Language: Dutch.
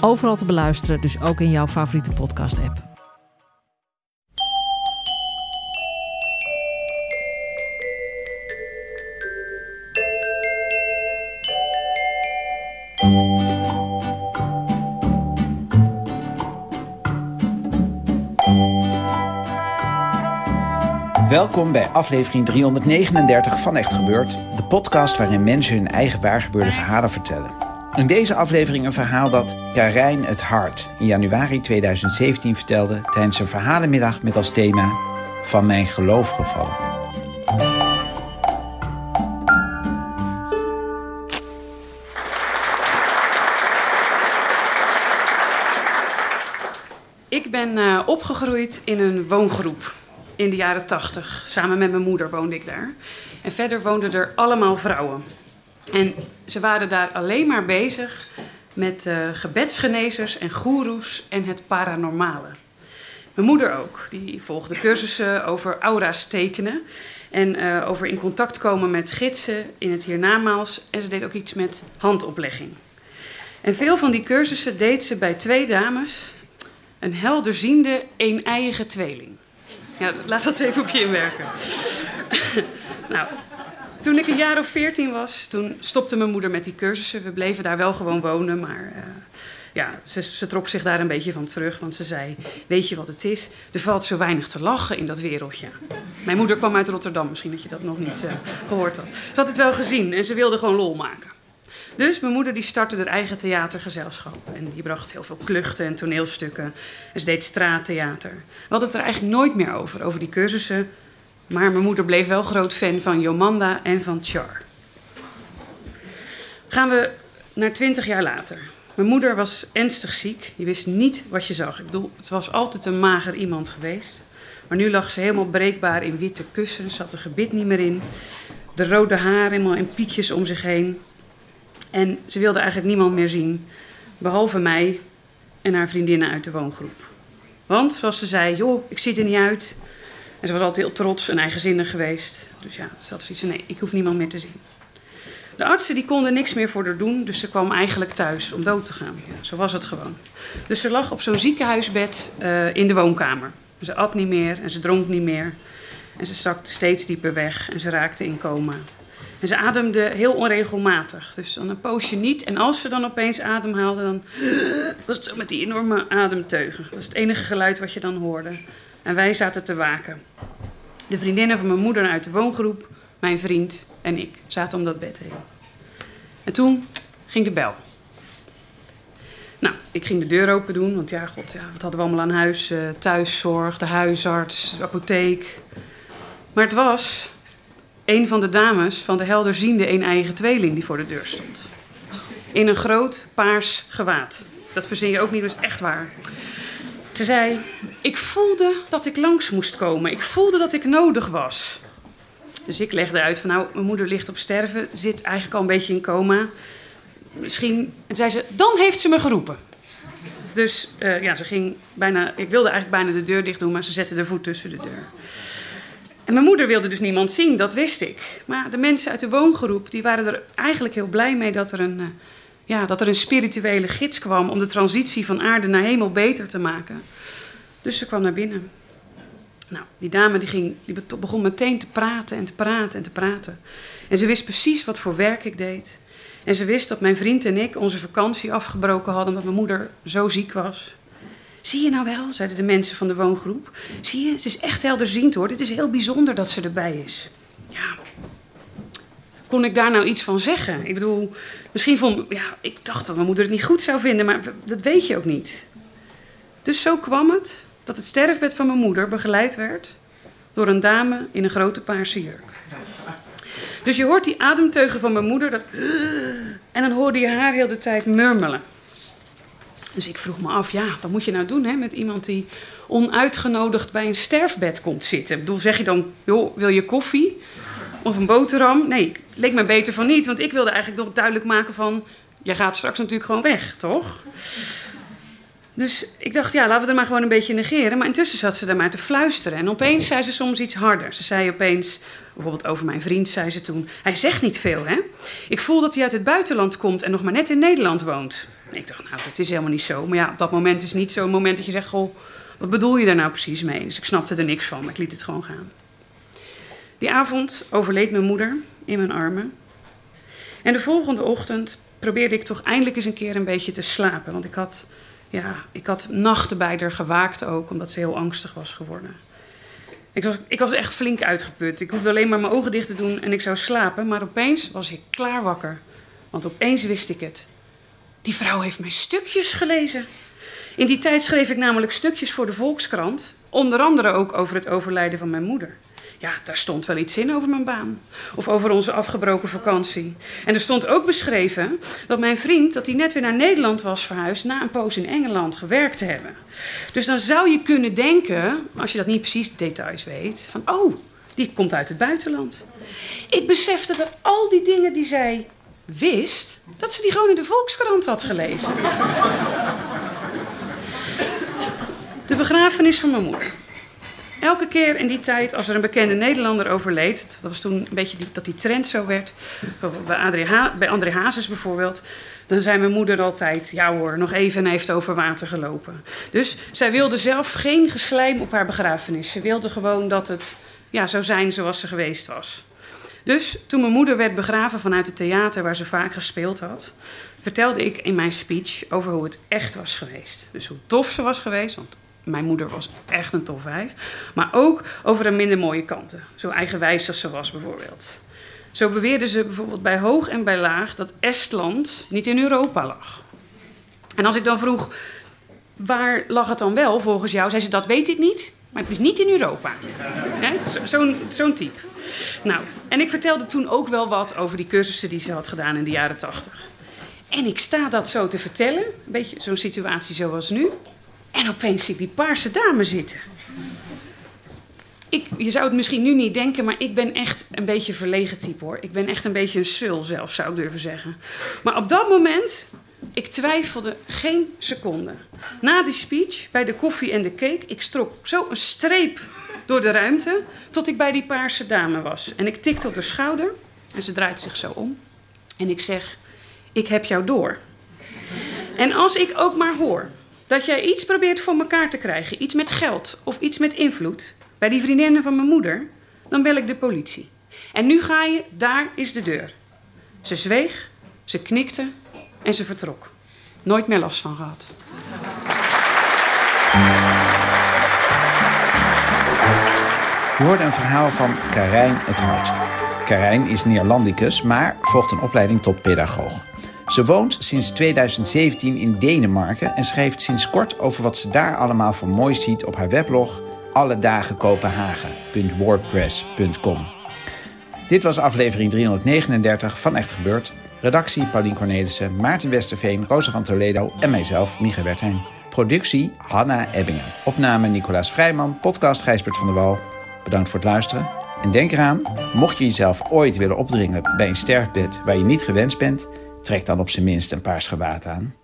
Overal te beluisteren, dus ook in jouw favoriete podcast-app. Welkom bij aflevering 339 van Echt Gebeurd, de podcast waarin mensen hun eigen waargebeurde verhalen vertellen. In deze aflevering een verhaal dat Karijn het Hart in januari 2017 vertelde tijdens een verhalenmiddag met als thema Van mijn geloof gevallen. Ik ben uh, opgegroeid in een woongroep in de jaren tachtig. Samen met mijn moeder woonde ik daar. En verder woonden er allemaal vrouwen. En ze waren daar alleen maar bezig met uh, gebedsgenezers en goeroes en het paranormale. Mijn moeder ook. Die volgde cursussen over aura's tekenen. En uh, over in contact komen met gidsen in het hiernamaals. En ze deed ook iets met handoplegging. En veel van die cursussen deed ze bij twee dames. Een helderziende, een-eiige tweeling. Ja, laat dat even op je inwerken. nou, toen ik een jaar of veertien was, toen stopte mijn moeder met die cursussen. We bleven daar wel gewoon wonen, maar uh, ja, ze, ze, trok zich daar een beetje van terug. Want ze zei, weet je wat het is? Er valt zo weinig te lachen in dat wereldje. Mijn moeder kwam uit Rotterdam, misschien dat je dat nog niet uh, gehoord had. Ze had het wel gezien en ze wilde gewoon lol maken. Dus mijn moeder die startte haar eigen theatergezelschap. En die bracht heel veel kluchten en toneelstukken. En ze deed straattheater. We hadden het er eigenlijk nooit meer over, over die cursussen. Maar mijn moeder bleef wel groot fan van Jomanda en van Char. Gaan we naar twintig jaar later. Mijn moeder was ernstig ziek. Je wist niet wat je zag. Ik bedoel, het was altijd een mager iemand geweest. Maar nu lag ze helemaal breekbaar in witte kussens. Zat er gebit niet meer in. De rode haar helemaal in piekjes om zich heen. En ze wilde eigenlijk niemand meer zien, behalve mij en haar vriendinnen uit de woongroep. Want, zoals ze zei, joh, ik zie er niet uit. En ze was altijd heel trots en eigenzinnig geweest. Dus ja, ze had zoiets van, nee, ik hoef niemand meer te zien. De artsen die konden niks meer voor haar doen, dus ze kwam eigenlijk thuis om dood te gaan. Zo was het gewoon. Dus ze lag op zo'n ziekenhuisbed uh, in de woonkamer. Ze at niet meer en ze dronk niet meer. En ze zakte steeds dieper weg en ze raakte in coma. En ze ademde heel onregelmatig. Dus dan een poosje niet. En als ze dan opeens ademhaalde, dan was het zo met die enorme ademteugen. Dat is het enige geluid wat je dan hoorde. En wij zaten te waken. De vriendinnen van mijn moeder uit de woongroep, mijn vriend en ik zaten om dat bed heen. En toen ging de bel. Nou, ik ging de deur open doen, want ja, god, ja, wat hadden we allemaal aan huis? Uh, thuiszorg, de huisarts, de apotheek. Maar het was een van de dames van de helderziende een eigen tweeling die voor de deur stond. In een groot paars gewaad. Dat verzin je ook niet, is echt waar. Ze zei: Ik voelde dat ik langs moest komen. Ik voelde dat ik nodig was. Dus ik legde uit van nou, mijn moeder ligt op sterven, zit eigenlijk al een beetje in coma. Misschien. En zei ze: Dan heeft ze me geroepen. Dus uh, ja, ze ging bijna. Ik wilde eigenlijk bijna de deur dicht doen, maar ze zette de voet tussen de deur. En mijn moeder wilde dus niemand zien, dat wist ik. Maar de mensen uit de woongroep die waren er eigenlijk heel blij mee dat er een, uh, ja, dat er een spirituele gids kwam om de transitie van aarde naar hemel beter te maken. Dus ze kwam naar binnen. Nou, die dame die ging, die begon meteen te praten en te praten en te praten. En ze wist precies wat voor werk ik deed. En ze wist dat mijn vriend en ik onze vakantie afgebroken hadden omdat mijn moeder zo ziek was. Zie je nou wel, zeiden de mensen van de woongroep. Zie je, ze is echt helderziend hoor. Het is heel bijzonder dat ze erbij is. Kon ik daar nou iets van zeggen? Ik bedoel, misschien vond... Ja, ik dacht dat mijn moeder het niet goed zou vinden, maar dat weet je ook niet. Dus zo kwam het dat het sterfbed van mijn moeder begeleid werd... door een dame in een grote paarse jurk. Dus je hoort die ademteugen van mijn moeder... Dat, en dan hoorde je haar heel de tijd murmelen. Dus ik vroeg me af, ja, wat moet je nou doen hè, met iemand die onuitgenodigd bij een sterfbed komt zitten? Ik bedoel, zeg je dan, joh, wil je koffie? Of een boterham? Nee, leek me beter van niet, want ik wilde eigenlijk nog duidelijk maken van... jij gaat straks natuurlijk gewoon weg, toch? Dus ik dacht, ja, laten we er maar gewoon een beetje negeren. Maar intussen zat ze daar maar te fluisteren. En opeens zei ze soms iets harder. Ze zei opeens, bijvoorbeeld over mijn vriend, zei ze toen... Hij zegt niet veel, hè? Ik voel dat hij uit het buitenland komt en nog maar net in Nederland woont. Ik dacht, nou, dat is helemaal niet zo. Maar ja, op dat moment is niet zo'n moment dat je zegt... Goh, wat bedoel je daar nou precies mee? Dus ik snapte er niks van, maar ik liet het gewoon gaan. Die avond overleed mijn moeder in mijn armen. En de volgende ochtend probeerde ik toch eindelijk eens een keer een beetje te slapen. Want ik had ja, ik had nachten bij haar gewaakt ook, omdat ze heel angstig was geworden. Ik was, ik was echt flink uitgeput. Ik hoefde alleen maar mijn ogen dicht te doen en ik zou slapen. Maar opeens was ik klaar wakker. Want opeens wist ik het. Die vrouw heeft mijn stukjes gelezen. In die tijd schreef ik namelijk stukjes voor de Volkskrant. Onder andere ook over het overlijden van mijn moeder. Ja, daar stond wel iets in over mijn baan. Of over onze afgebroken vakantie. En er stond ook beschreven dat mijn vriend, dat hij net weer naar Nederland was verhuisd... na een poos in Engeland gewerkt te hebben. Dus dan zou je kunnen denken, als je dat niet precies de details weet... van, oh, die komt uit het buitenland. Ik besefte dat al die dingen die zij wist... dat ze die gewoon in de Volkskrant had gelezen. De begrafenis van mijn moeder. Elke keer in die tijd, als er een bekende Nederlander overleed, dat was toen een beetje die, dat die trend zo werd, bij André, bij André Hazes bijvoorbeeld, dan zei mijn moeder altijd: Ja hoor, nog even en heeft over water gelopen. Dus zij wilde zelf geen geslijm op haar begrafenis. Ze wilde gewoon dat het ja, zou zijn zoals ze geweest was. Dus toen mijn moeder werd begraven vanuit het theater waar ze vaak gespeeld had, vertelde ik in mijn speech over hoe het echt was geweest. Dus hoe tof ze was geweest, want mijn moeder was echt een tof wijf. Maar ook over haar minder mooie kanten. Zo eigenwijs als ze was bijvoorbeeld. Zo beweerde ze bijvoorbeeld bij hoog en bij laag dat Estland niet in Europa lag. En als ik dan vroeg, waar lag het dan wel volgens jou? Zei ze, dat weet ik niet, maar het is niet in Europa. Zo'n zo type. Nou, en ik vertelde toen ook wel wat over die cursussen die ze had gedaan in de jaren tachtig. En ik sta dat zo te vertellen, een beetje zo'n situatie zoals nu. En opeens zie ik die paarse dame zitten. Ik, je zou het misschien nu niet denken, maar ik ben echt een beetje verlegen type hoor. Ik ben echt een beetje een sul zelf, zou ik durven zeggen. Maar op dat moment, ik twijfelde geen seconde. Na die speech, bij de koffie en de cake, ik strok zo een streep door de ruimte tot ik bij die paarse dame was. En ik tikte op de schouder en ze draait zich zo om. En ik zeg, ik heb jou door. En als ik ook maar hoor dat jij iets probeert voor elkaar te krijgen, iets met geld of iets met invloed, bij die vriendinnen van mijn moeder, dan bel ik de politie. En nu ga je, daar is de deur. Ze zweeg, ze knikte en ze vertrok. Nooit meer last van gehad. Je hoorde een verhaal van Karijn het Hart. Karijn is Neerlandicus, maar volgt een opleiding tot pedagoog. Ze woont sinds 2017 in Denemarken en schrijft sinds kort over wat ze daar allemaal voor mooi ziet op haar weblog alledagenkopenhagen.wordpress.com. Dit was aflevering 339 van Echt Gebeurd. Redactie Paulien Cornelissen, Maarten Westerveen, Rosa van Toledo en mijzelf, Micha Wertheim. Productie Hanna Ebbingen. Opname Nicolaas Vrijman, podcast Gijsbert van der Wal. Bedankt voor het luisteren. En denk eraan, mocht je jezelf ooit willen opdringen bij een sterfbed waar je niet gewenst bent Trek dan op zijn minst een paars gewaad aan.